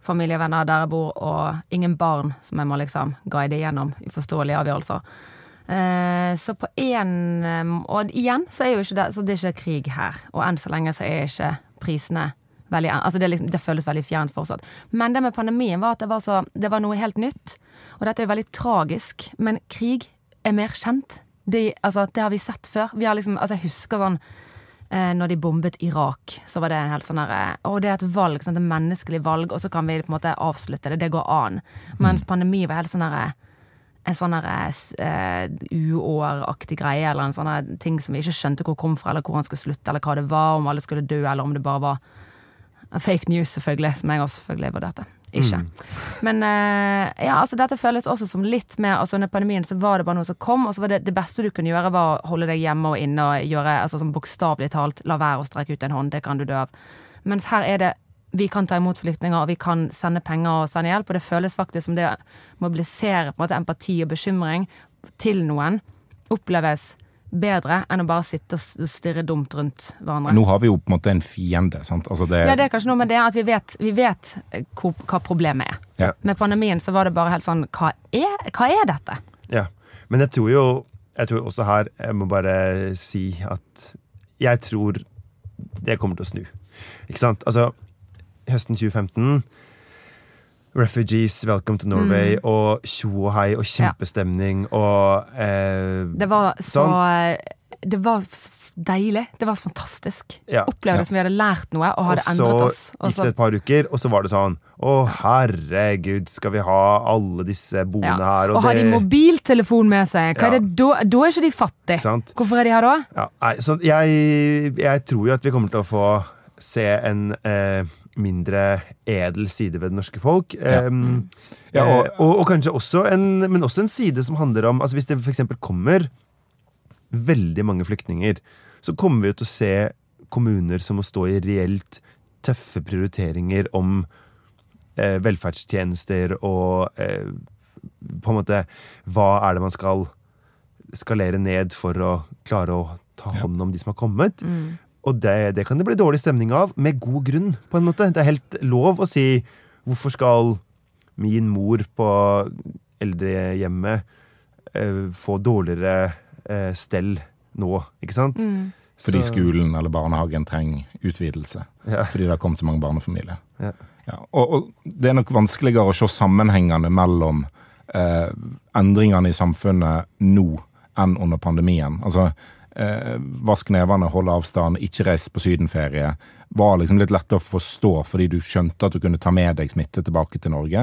familie, venner der jeg bor, og ingen barn som jeg må liksom guide gjennom uforståelige avgjørelser. Eh, så på én Og igjen så er jo ikke det Så det er ikke krig her. Og enn så lenge så er ikke prisene veldig Altså det, liksom, det føles veldig fjernt fortsatt. Men det med pandemien var at det var, så, det var noe helt nytt. Og dette er jo veldig tragisk, men krig er mer kjent. Det, altså, det har vi sett før. Vi har liksom, altså, jeg husker sånn eh, når de bombet Irak, så var det en helt sånn derre Å, det er et valg, sant? et menneskelig valg, og så kan vi på en måte avslutte det. Det går an. Mens pandemi var helt sånn derre en sånn eh, uåraktig greie, eller en sånn ting som vi ikke skjønte hvor kom fra, eller hvor han skulle slutte, eller hva det var, om alle skulle dø, eller om det bare var fake news, selvfølgelig, som jeg også selvfølgelig vurderte. Ikke. Men eh, ja, altså dette føles også som litt mer altså Under pandemien så var det bare noe som kom, og så var det det beste du kunne gjøre, var å holde deg hjemme og inne og gjøre altså sånn bokstavelig talt la være å strekke ut en hånd, det kan du dø av. Mens her er det vi kan ta imot flyktninger, og vi kan sende penger og sende hjelp, og det føles faktisk som det å mobilisere på en måte empati og bekymring til noen oppleves bedre enn å bare sitte og stirre dumt rundt hverandre. Nå har vi jo på en måte en fiende. sant? Altså det, Ja, det er kanskje noe med det at vi vet, vi vet eh, hvor, hva problemet er. Ja. Med pandemien så var det bare helt sånn Hva er, hva er dette? Ja. Men jeg tror jo Jeg tror også her Jeg må bare si at jeg tror det kommer til å snu. Ikke sant? Altså, høsten 2015 Refugees, Welcome to Norway og tjo og hei og kjempestemning og eh, Det var så Sånn. Det var deilig. Det var så fantastisk. Ja. Opplevde Ja. det som vi hadde lært noe og Og hadde og endret oss. Og så gikk det et par uker, og så var det sånn Å, herregud, skal vi ha alle disse boende ja. her? Og har de mobiltelefon med seg? Ja. er det da? Da er ikke de fattige. Hvorfor er de her da? Ja, nei, så jeg, jeg tror jo at vi kommer til å få se en eh, mindre edel side ved det norske folk. Ja. Um, Ja, og- og, og kanskje også en, men også en side som handler om altså Hvis det f.eks. kommer veldig mange flyktninger, så kommer vi jo til å se kommuner som må stå i reelt tøffe prioriteringer om eh, velferdstjenester og eh, på en måte Hva er det man skal skalere ned for å klare å ta hånd om de som har kommet? Og det, det kan det bli dårlig stemning av, med god grunn, på en måte. Det er helt lov å si hvorfor skal min mor på eldrehjemmet eh, få dårligere eh, stell nå, ikke sant? Fordi skolen eller barnehagen trenger utvidelse. Ja. Fordi det har kommet så mange barnefamilier. Ja. Ja, og, og det er nok vanskeligere å se sammenhengene mellom eh, endringene i samfunnet nå enn under pandemien. Altså, eh, vask nevene, holde avstand, ikke reise på sydenferie var liksom litt lett å forstå fordi du skjønte at du kunne ta med deg smitte tilbake til Norge.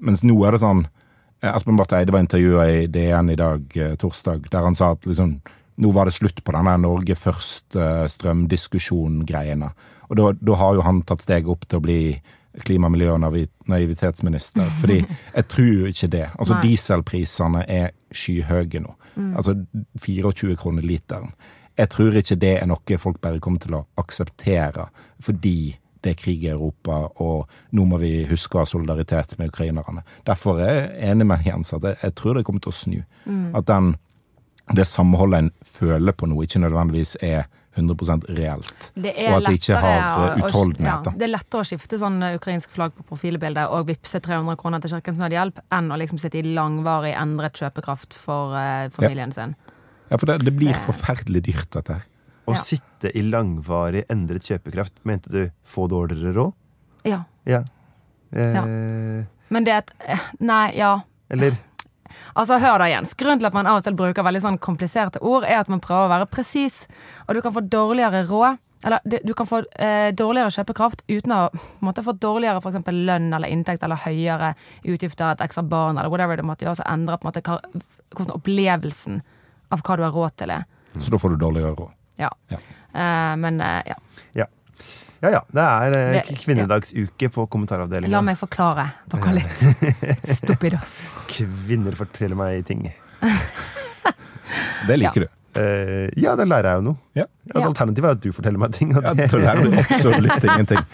Mens nå er det sånn eh, Espen Barth Eide var intervjua i DN i dag, eh, torsdag, der han sa at liksom nå var det slutt på denne Norge først-strømdiskusjon-greiene. Og da, da har jo han tatt steget opp til å bli klima-, miljø- og naivitetsminister. Fordi [laughs] jeg tror ikke det. Altså Nei. Dieselprisene er skyhøye nå. Altså 24 kroner literen. Jeg tror ikke det er noe folk bare kommer til å akseptere fordi det er krig i Europa, og nå må vi huske å ha solidaritet med ukrainerne. Derfor er jeg enig med Jens at jeg, jeg tror det kommer til å snu. At den, det samholdet en føler på nå, ikke nødvendigvis er 100 reelt. Det Og at de ikke har eh, utholdenhet. Ja, det er lettere å skifte sånn eh, ukrainsk flagg på profilbildet og vippse 300 kroner til Kirkens Nødhjelp, enn å liksom sitte i langvarig endret kjøpekraft for eh, familien sin. Ja, for det, det blir forferdelig dyrt, dette her. Å Ja. sitte i langvarig endret kjøpekraft, mente du få dårligere råd? Ja. Ja. Eh, Ja. Men det er et eh, Nei, ja. Eller Altså, hør da, Jens. Grunnen til at man av og til bruker veldig sånn kompliserte ord, er at man prøver å være presis, og du kan få dårligere råd. Eller du kan få eh, dårligere kjøpekraft uten å måtte få dårligere for eksempel lønn eller inntekt eller høyere utgifter, et ekstra barn eller whatever det måtte gjøre, så endrer på en måte hva, hvordan opplevelsen av hva du har råd til er. Så da får du dårligere råd. Ja. Ja. Eh, men eh, ja. Ja. Ja ja, det er eh, Det- kvinnedagsuke på La meg forklare dere litt. Stupidos. [laughs] Kvinner forteller meg ting. [laughs] Det liker du. Uh, ja, da lærer jeg jo noe. Ja. Altså, Alternativet er at du forteller meg ting. Og Ja, det, da lærer du absolutt ingenting.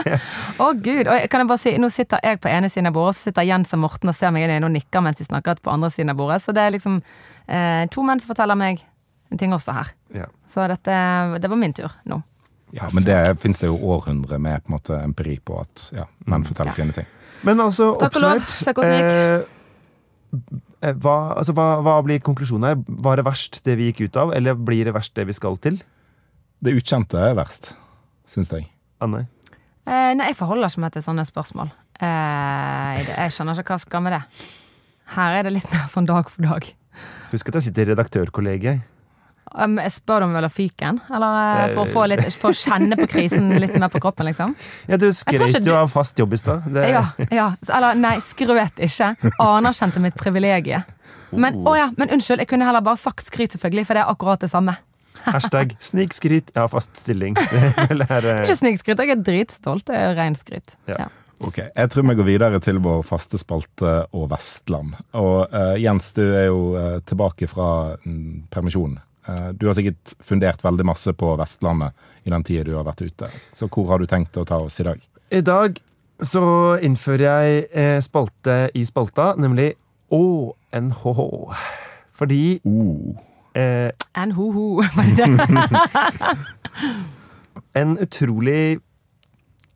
[laughs] Å gud, og kan jeg bare si, Nå sitter jeg på ene siden av bordet, så sitter Jens og Morten og ser meg inn og nikker mens de snakker på andre siden av bordet. Så det er liksom uh, to menn som forteller meg en ting også her. ja. Så dette, det var min tur nå. Ja, men det fins det jo århundre med på en måte empiri på at ja, menn forteller kvinner ting. Men altså, Takk oppsummert eh, eh, hva, altså, hva, hva blir konklusjonen her? Var det verst det vi gikk ut av, eller blir det verst det vi skal til? Det ukjente er verst, syns jeg. Anne? Eh, nei, jeg forholder ikke meg til sånne spørsmål. Eh, jeg skjønner ikke hva skal med det. Her er det litt mer sånn dag for dag. Husk at jeg sitter i redaktørkollegiet. Um, jeg spør om vi vil ha fyken? Eller eh, for å få litt, for å kjenne på krisen litt mer på kroppen, liksom? Ja, du tror skrøt jo av fast jobb i stad. Det- Ja, ja. Eller nei, skrøt ikke. Anerkjente mitt privilegium. Men, oh. ja, men unnskyld, jeg kunne heller bare sagt skryt, selvfølgelig, for det er akkurat det samme. Hashtag [laughs] snikskryt. Jeg har fast stilling. [laughs] Er eh, Ikke snikskryt, jeg er dritstolt. Det er ren skryt. Ja. Ja. Ok, Jeg tror vi går videre til vår faste spalte og Vestland. Og uh, Jens, du er jo uh, tilbake fra mm, permisjon. Eh, du har sikkert fundert veldig masse på Vestlandet i den tida du har vært ute. Så hvor har du tenkt å ta oss i dag? I dag så innfører jeg eh, spalte i spalta, nemlig ÅNHH. Fordi Oh. eh, NHO, var det det? [laughs] en utrolig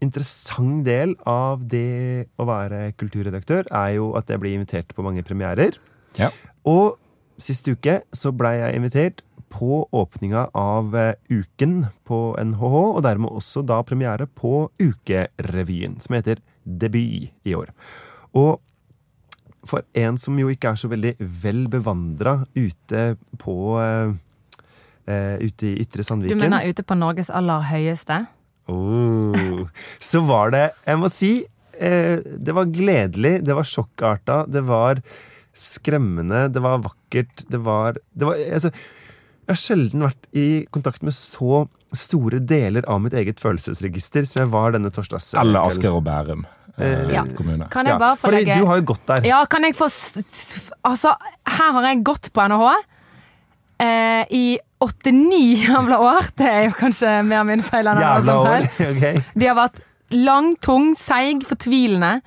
interessant del av det å være kulturredaktør er jo at jeg blir invitert på mange premierer. Ja. Og sist uke så blei jeg invitert på åpninga av eh, Uken på NHH, og dermed også da premiere på Ukerevyen, som heter Debut i år. Og for en som jo ikke er så veldig vel bevandra ute på eh, Ute i Ytre Du mener ute på Norges aller høyeste? Oh. Så var det Jeg må si uh, det var gledelig, det var sjokkarta, det var skremmende, det var vakkert, det var, det var altså, Jeg har sjelden vært i kontakt med så store deler av mitt eget følelsesregister som jeg var denne torsdags... Eller Asker og Bærum eh, Ja. kommune. Kan jeg bare få fordi legge du har jo gått der. Ja, kan jeg få Altså, her har jeg gått på NHH eh, i åtte-ni jævla år. Det er jo kanskje mer min feil enn Jævla andre år. feil. [laughs] ok. De har vært lang, tung, seig, fortvilende.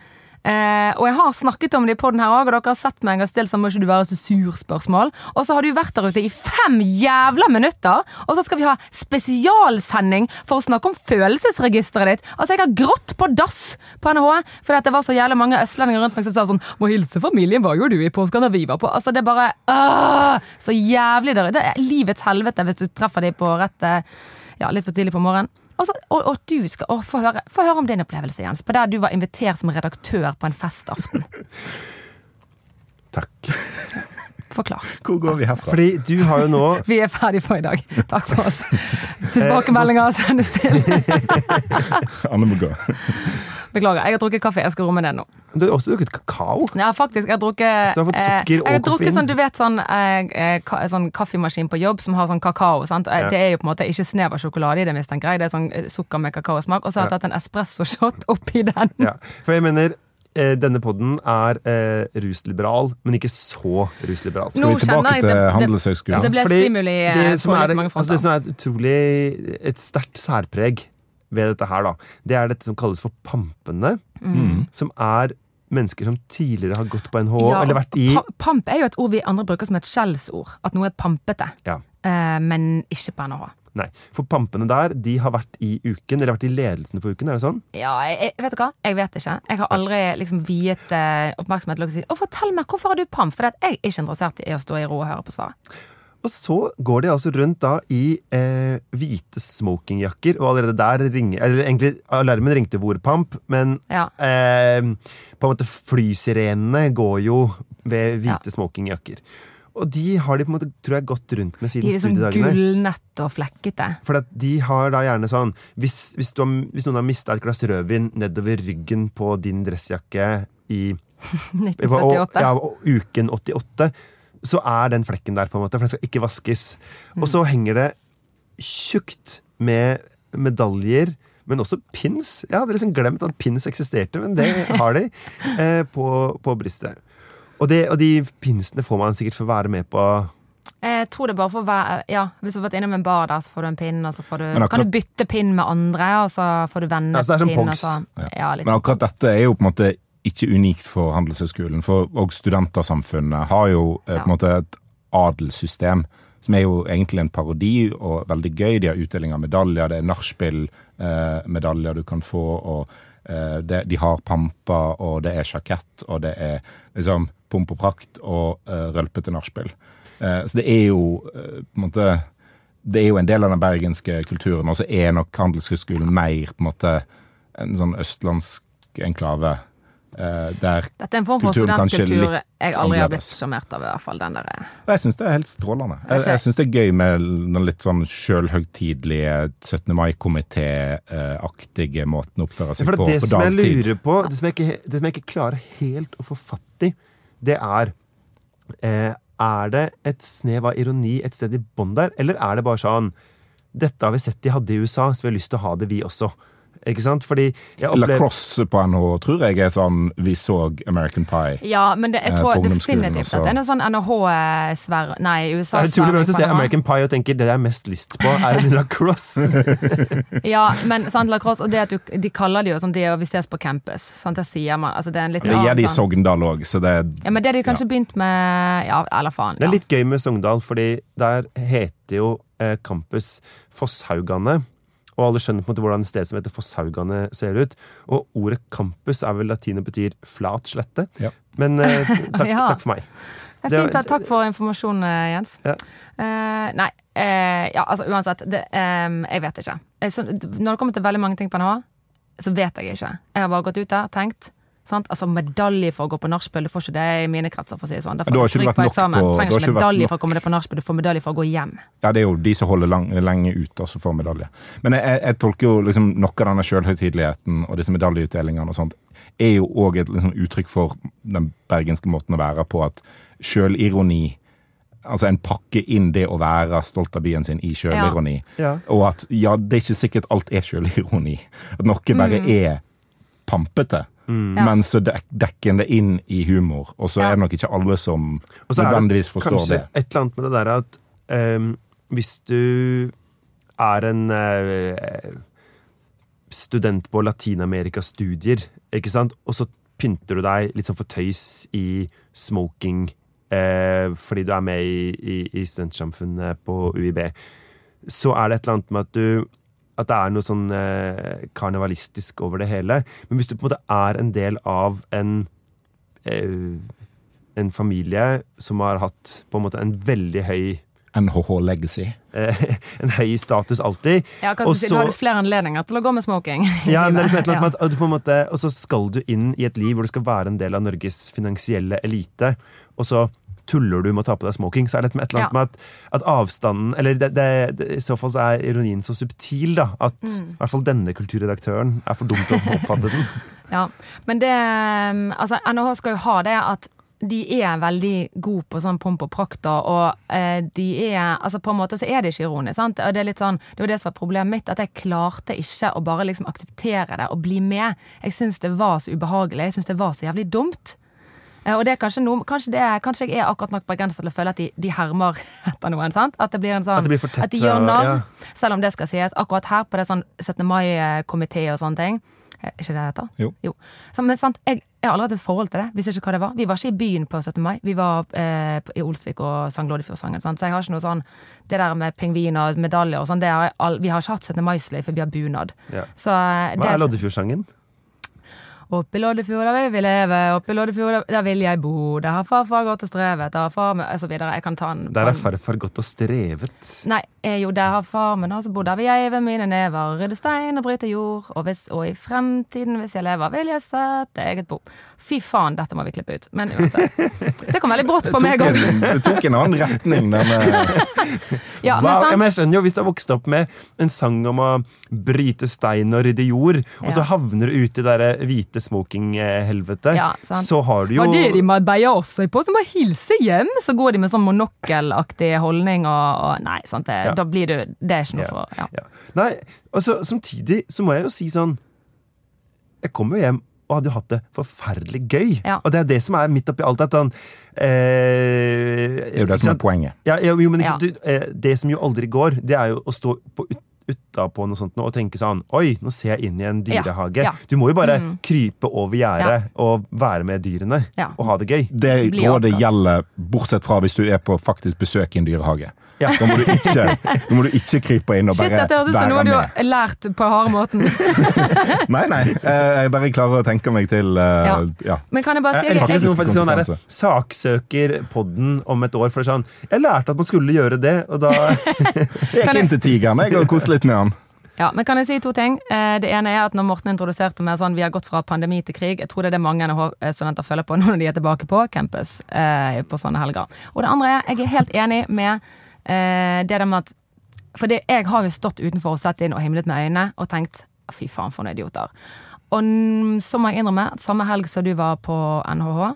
Eh, og jeg har snakket om det i podden her òg, og dere har sett meg og stilt sånn 'må ikke du være så sur?'-spørsmål. Og så har du vært der ute i fem jævla minutter, og så skal vi ha spesialsending for å snakke om følelsesregisteret ditt. Altså, jeg har grått på dass på NHH fordi at det var så jævlig mange østlendinger rundt meg som sa sånn 'Må hilse familien, hva gjorde du i påsken da vi var på?' Altså, det er bare øh, Så jævlig der. Det er livets helvete hvis du treffer dem på rett eh, ja, litt for tidlig på morgenen. Og, så, og, og du skal å, få, høre, få høre om din opplevelse, Jens. På der du var invitert som redaktør på en festaften. [laughs] Takk. Forklar. Hvor går vi herfra? Fordi du har jo nå [laughs] Vi er ferdig for i dag. Takk for oss. Tilbakemeldinger sendes til [laughs] Anne må gå. Beklager, jeg har drukket kaffe. Jeg skal romme det nå. Du har også drukket kakao. Ja, faktisk. Jeg har drukket Så du har fått eh, sukker og Jeg har drukket sånn, du vet, sånn, eh, eh, ka, sånn kaffemaskin på jobb som har sånn kakao. sant? Eh, Ja. Det er jo på en måte ikke snev av sjokolade i det, mistenker jeg. Det er sånn sukker med kakaosmak. Og så har jeg tatt en espresso-shot oppi den. Ja. For jeg mener, denne podden er eh, rusliberal, men ikke så rusliberal. Skal vi tilbake til det- Handelshøyskolen? det ble Fordi stimuli det som er, altså det som er et utrolig Et sterkt særpreg ved dette her, da, det er dette som kalles for pampene. Mm. Som er mennesker som tidligere har gått på NHO, Ja, eller vært i pa- Pamp er jo et ord vi andre bruker som et skjellsord. At noe er pampete. Ja. Eh, men ikke på NHO. Nei, for pampene der, de har vært i uken, eller vært i ledelsen for uken, er det sånn? Ja, jeg, jeg- vet du hva? Jeg vet ikke. Jeg har aldri liksom viet eh, oppmerksomhet til å si Å, fortell meg, hvorfor har du pamp? For jeg er ikke interessert i å stå i ro og høre på svaret. Og så går de altså rundt da i eh, hvite smokingjakker, og allerede der ringer Eller egentlig, alarmen ringte Vorpamp, men Ja. eh, på en måte flysirenene går jo ved hvite Ja. smokingjakker. Og de har de på en måte, tror jeg, gått rundt med siden studiedagene. De er sånn gullnett og flekkete. For at de har da gjerne sånn Hvis, hvis, har, hvis noen har mista et glass rødvin nedover ryggen på din dressjakke i [laughs] på, 1978. ja, og uken 88, så er den flekken der, på en måte, for den skal ikke vaskes. Og så henger det tjukt med medaljer, men også pins. Jeg hadde liksom glemt at pins eksisterte, men det har de eh, på, på brystet. Og, det, og de pinsene får man sikkert for å være med på Jeg tror det bare for hver, Ja, hvis du har vært innom en bar der, så får du en pinn, og så får du, akkurat- kan du bytte pinn med andre, og så får du vennepinn. Ja, så det er som pin, Pogs. så- Ja, Men sånn. akkurat dette er jo på en måte ikke unikt for Handelshøyskolen. For òg studentersamfunnet har jo eh, på en måte et adelssystem som er jo egentlig en parodi og veldig gøy. De har utdeling av medaljer, det er nachspiel-medaljer du kan få, og eh, det, de har pamper, og det er sjakett, og det er liksom pomp og prakt og eh, rølpete nachspiel. Eh, så det er jo eh, på en måte det er jo en del av den bergenske kulturen, og så er nok Handelshøyskolen mer på en måte en sånn østlandsk enklave. Eh, der Dette er en form for studentkultur jeg aldri har blitt sjarmert av, i hvert fall. Den der, eh. Jeg syns det er helt strålende. Jeg, jeg syns det er gøy med den litt sånn sjølhøgtidelige 17. mai-komité-aktige måten å oppføre seg For på det, på som jeg lurer på, det som jeg, ikke, det som jeg ikke klarer helt å få fatt i, det er eh, Er det et snev av ironi et sted i bånn der, eller er det bare sånn Dette har vi sett de hadde i USA, så vi har lyst til å ha det, vi også. Ikke sant? Fordi jeg opplever Lacrosse på NHH tror jeg er sånn Vi så American Pie. Ja, men det, jeg Eh, tror definitivt at det er noe sånn NHH-sverr Nei, det er USA-sverring. utrolig bra å ser. American Pie og tenker det jeg har mest lyst på, er lacrosse. [laughs] Ja, men sant, lacrosse, og det at du, de kaller det jo sånn det er, Vi ses på campus. Sant, det sier man. Altså, det er en litt Det gjør de i sånn- Sogndal òg, så det Ja, men det har de kanskje begynt med Ja, eller faen. Det er litt gøy med Sogndal, fordi der heter jo eh, campus Fosshaugane. Og alle skjønner på en måte hvordan et sted som heter Fosshaugane ser ut. Og ordet campus er vel latin og betyr flat slette. Ja. Men eh, [laughs] takk, Ja. takk for meg. Det er fint. da. Takk for informasjon, eh, Jens. Ja. Eh, nei, eh, ja, altså uansett. Det, eh, jeg vet ikke. Eh, Så, når det kommer til veldig mange ting på NHH, så vet jeg ikke. Jeg har bare gått ut der, tenkt. Sant? Altså Medalje for å gå på nachspiel, du får ikke det i mine kretser. for å si det sånn. Derfor da har ikke vært nok eksamen. på- Du har trenger ikke medalje for å komme deg på nachspiel, du får medalje for å gå hjem. Ja, det er jo de som holder lang, lenge ut, og som får medalje. Men jeg, jeg, tolker jo liksom noe av denne sjølhøytideligheten og disse medaljeutdelingene og sånt, er jo òg et liksom, uttrykk for den bergenske måten å være på, at sjølironi Altså en pakke inn det å være stolt av byen sin i sjølironi. Ja. Og at ja, det er ikke sikkert alt er sjølironi. At noe bare Mm. er pampete. Ja. Men så dek, dekker en det inn i humor, og så Ja. er det nok ikke alle som Og så er det nødvendigvis forstår kanskje det. et eller annet med det der at um, hvis du er en uh, student på Latin-Amerika-studier, ikke sant, og så pynter du deg litt sånn for tøys i smoking uh, fordi du er med i, i, i studentsamfunnet på UiB, så er det et eller annet med at du at det er noe sånn eh, karnevalistisk over det hele. Men hvis du på en måte er en del av en eh, en familie som har hatt på en måte en veldig høy NHH Legacy. [laughs] en høy status alltid. Ja, hva Og skal si, har du flere anledninger til å gå med smoking. [laughs] Ja, men det er liksom et eller annet [laughs] med at, at du på en måte, Og så skal du inn i et liv hvor du skal være en del av Norges finansielle elite, og så tuller du med å ta på deg smoking, så er det et eller annet med at, at avstanden Eller det, det, det, i så fall så er ironien så subtil, da, at Mm. i hvert fall denne kulturredaktøren er for dum til å oppfatte den. [laughs] Ja, men det Altså, NHH skal jo ha det at de er veldig gode på sånn pomp og prakt, og eh, de er Altså, på en måte så er det ikke ironisk, sant? Og det er litt sånn Det var det som var problemet mitt, at jeg klarte ikke å bare liksom akseptere det og bli med. Jeg syns det var så ubehagelig. Jeg syns det var så jævlig dumt. Eh, Og det er kanskje noe Kanskje, det, er- kanskje jeg er akkurat nok bergenser til å føle at de, de hermer [laughs] etter noen. sant? At det blir en sånn At det blir for tett, At de gjør ja. Selv om det skal sies. Akkurat her på det sånn 17. mai-komité og sånne ting. Er ikke det det heter? Jo. Så, men sant, jeg, jeg har aldri hatt et forhold til det. Visste ikke hva det var. Vi var ikke i byen på 17. mai. Vi var eh, i Olsvik og sang Loddefjordsangen. Så jeg har ikke noe sånn Det der med pingvin og medaljer og sånn, vi har ikke hatt 17. mai-sløyfe, vi har bunad. Ja. Så eh, Hva det er Loddefjordsangen? Oppe i Loddefjord, der vil vi leve, oppe i Loddefjord, der vil jeg bo, der har farfar gått og strevet, der har far med Og så videre. Jeg kan ta den Der er farfar gått og strevet. Nei, eh, jo, der har far min også bodd. Der vil jeg ved mine never rydde stein og bryte jord. Og, hvis, og i fremtiden, hvis jeg lever, vil jeg sette eget bo. Fy faen, dette må vi klippe ut. Men uansett. [laughs] Det kom veldig brått på meg òg. det tok en annen retning, denne [laughs] Ja, men Wow, ja, men jeg skjønner jo, Hvis du har vokst opp med en sang om å bryte stein og rydde jord, og så havner du ute i det der hvite smoking-helvetet, Ja, sant. så har du jo Og det de må beie oss på, som må hilse hjem. Så går de med sånn monokkelaktig holdning og, og Nei, sant. Det, Ja. Da blir du Det er ikke noe Ja. for ja. Ja. Nei, og så Samtidig så må jeg jo si sånn Jeg kommer jo hjem og hadde jo hatt det forferdelig gøy. Ja. Og det er det som er midt oppi alt. At sånn, eh, Det er jo det som er poenget. Ja, ja, jo, men ikke, Ja. du, eh, det som jo aldri går, det er jo å stå på ut, utapå noe sånt nå og tenke sånn Oi, nå ser jeg inn i en dyrehage. ja. Du må jo bare krype over gjerdet Ja. og være med dyrene Ja. og ha det gøy. Det rådet gjelder bortsett fra hvis du er på faktisk besøk i en dyrehage. Ja. Da må du ikke, nå, må du ikke krype inn og Shit, bare dette høres ut som noe du har lært på harde måten. [laughs] Nei, nei. eh, Jeg bare klarer å tenke meg til eh, Ja. ja. Men kan jeg bare si Jeg det? elsker noe faktisk sånn der, konsekvenser. saksøker podden om et år. For det er sånn, Jeg lærte at man skulle gjøre det, og da [laughs] Jeg gikk inn til tigeren jeg, og koste litt med han. Ja, men kan jeg si to ting? Eh, Det ene er at når Morten introduserte meg sånn vi har gått fra pandemi til krig, jeg tror det er det mange NHH-studenter føler på når de er tilbake på campus eh, på sånne helger. Og det andre er, jeg er helt enig med eh, det der med at For det, jeg har jo stått utenfor og sett inn og himlet med øynene og tenkt fy faen for noen idioter. Og så må jeg innrømme at samme helg som du var på NHH,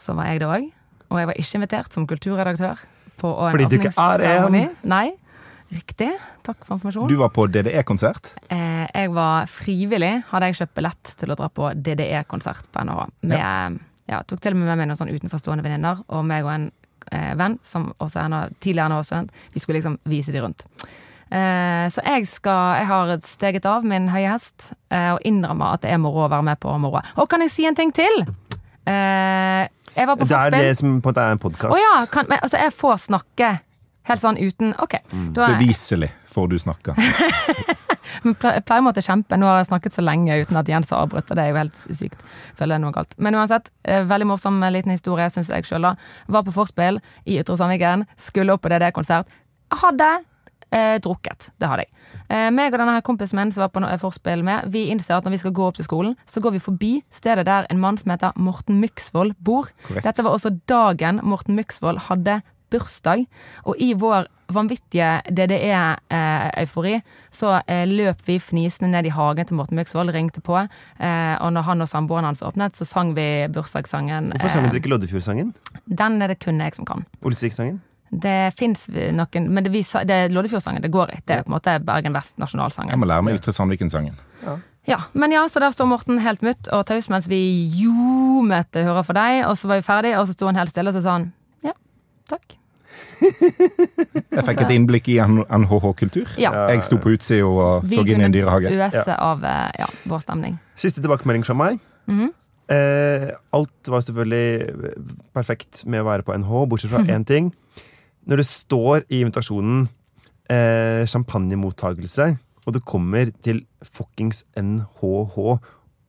så var jeg det òg. Og jeg var ikke invitert som kulturredaktør på en Fordi du ikke er en. Nei. Riktig. Takk for informasjonen. Du var på DDE-konsert. Eh, jeg var frivillig, hadde jeg kjøpt billett til å dra på DDE-konsert på NHH. Med, ja. tok til og med med meg noen sånn utenforstående venninner, og meg og en eh, venn som også er tidligere NHH-student. Vi skulle liksom vise de rundt. Eh, så jeg skal Jeg har steget av min høye hest eh, og innrømmer at det er moro å være med på moroa. Og kan jeg si en ting til? Eh, jeg var på Det er det som på en måte er en podkast. Oh, ja! Kan, men, altså, jeg får snakke helt sånn uten Ok. Da, Beviselig får du snakke. [laughs] Men Jeg pleier å måtte kjempe. Nå har jeg snakket så lenge uten at Jens har avbrutt, og det er jo helt sykt. Føler er noe galt. Men uansett, eh, veldig morsom liten historie, syns jeg sjøl, da. Var på forspill i Ytre Sandviken, skulle opp på DD-konsert. Hadde eh, drukket. Det hadde jeg. Eh, meg og denne her kompisen min som var på no- forspill med, vi innser at når vi skal gå opp til skolen, så går vi forbi stedet der en mann som heter Morten Myksvold bor. Correct. Dette var også dagen Morten Myksvold hadde bursdag. Og i vår vanvittige DDE-eufori så eh, løp vi fnisende ned i hagen til Morten Myksvold, ringte på. Eh, og når han og samboeren hans åpnet, så sang vi bursdagssangen. Hvorfor sang du dere ikke Loddefjordsangen? den er det kun jeg som kan. Olsvik-sangen? Det fins noen Men det, vi, det er Loddefjordsangen det går i. Det er på en måte Bergen Vest-nasjonalsangen. Jeg må lære meg Ytre Sandviken-sangen. Ja, men ja, så der står Morten helt mutt og taus mens vi ljomet hører for deg, og så var vi ferdig, og så sto han helt stille, og så sa han ja, takk. [laughs] Jeg fikk et innblikk i NHH-kultur. Ja. Jeg sto på utsida og så inn i en dyrehage. øse av eh, ja, vår stemning. Siste tilbakemelding fra meg. Mhm. eh, alt var selvfølgelig perfekt med å være på NH, bortsett fra én ting. Når det står i invitasjonen eh, champagnemottagelse, og det kommer til fuckings NHH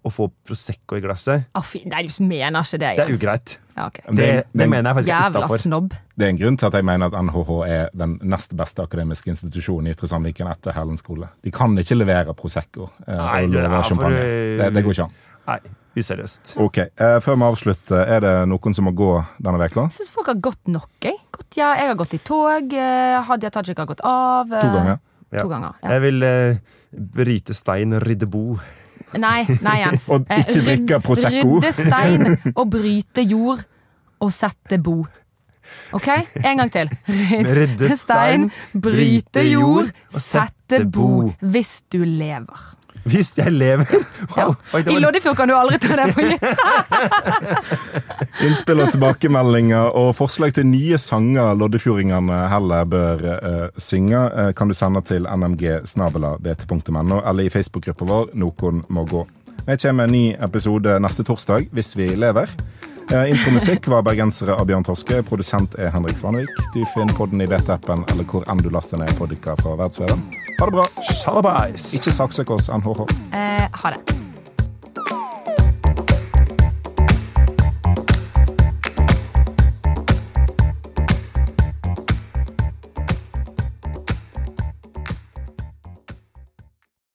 og få Prosecco i glasset, Oh, fy, nei, du mener ikke det. det er ugreit. Ja, okay. Det, det, det- mener jeg faktisk er Jævla utafor. snobb. Det er en grunn til at jeg mener at NHH er den nest beste akademiske institusjonen i Ytre Sandviken etter Hellen skole. De kan ikke levere Prosecco eh, Nei, det for- Det, det går ikke an. Nei. useriøst. Ok, eh, Før vi avslutter, er det noen som må gå denne veka? Jeg syns folk har gått nok. Jeg. Gått, ja, jeg har gått i tog. eh, Hadia Tajik har gått av. eh, To ganger. Ja. To ganger ja. Jeg vil eh, bryte stein og rydde bo. Nei, nei, Jens. [laughs] Og Eh, ikke drikke Prosecco. Rydde stein [laughs] og bryte jord og sette bo. OK? En gang til. [laughs] Rydde stein, bryte jord, og sette bo. Hvis du lever. Hvis jeg lever Ja. wow. Oi, I Loddefjord kan du aldri ta det for gitt. Innspill og tilbakemeldinger og forslag til nye sanger loddefjordingene heller bør uh, synge, uh, kan du sende til nmg.bt.no eller i Facebook-gruppa vår Noen må gå. Vi kommer med en ny episode neste torsdag, hvis vi lever. Eh, Intromusikk var bergensere av Bjørn Torske. Produsent er Henrik Svanvik. Du finner podden i DT-appen eller hvor enn du laster ned podkaster fra verdensveven. Ha det bra. Shalabais! Ikke saksøk oss, NHH. Eh, ha det.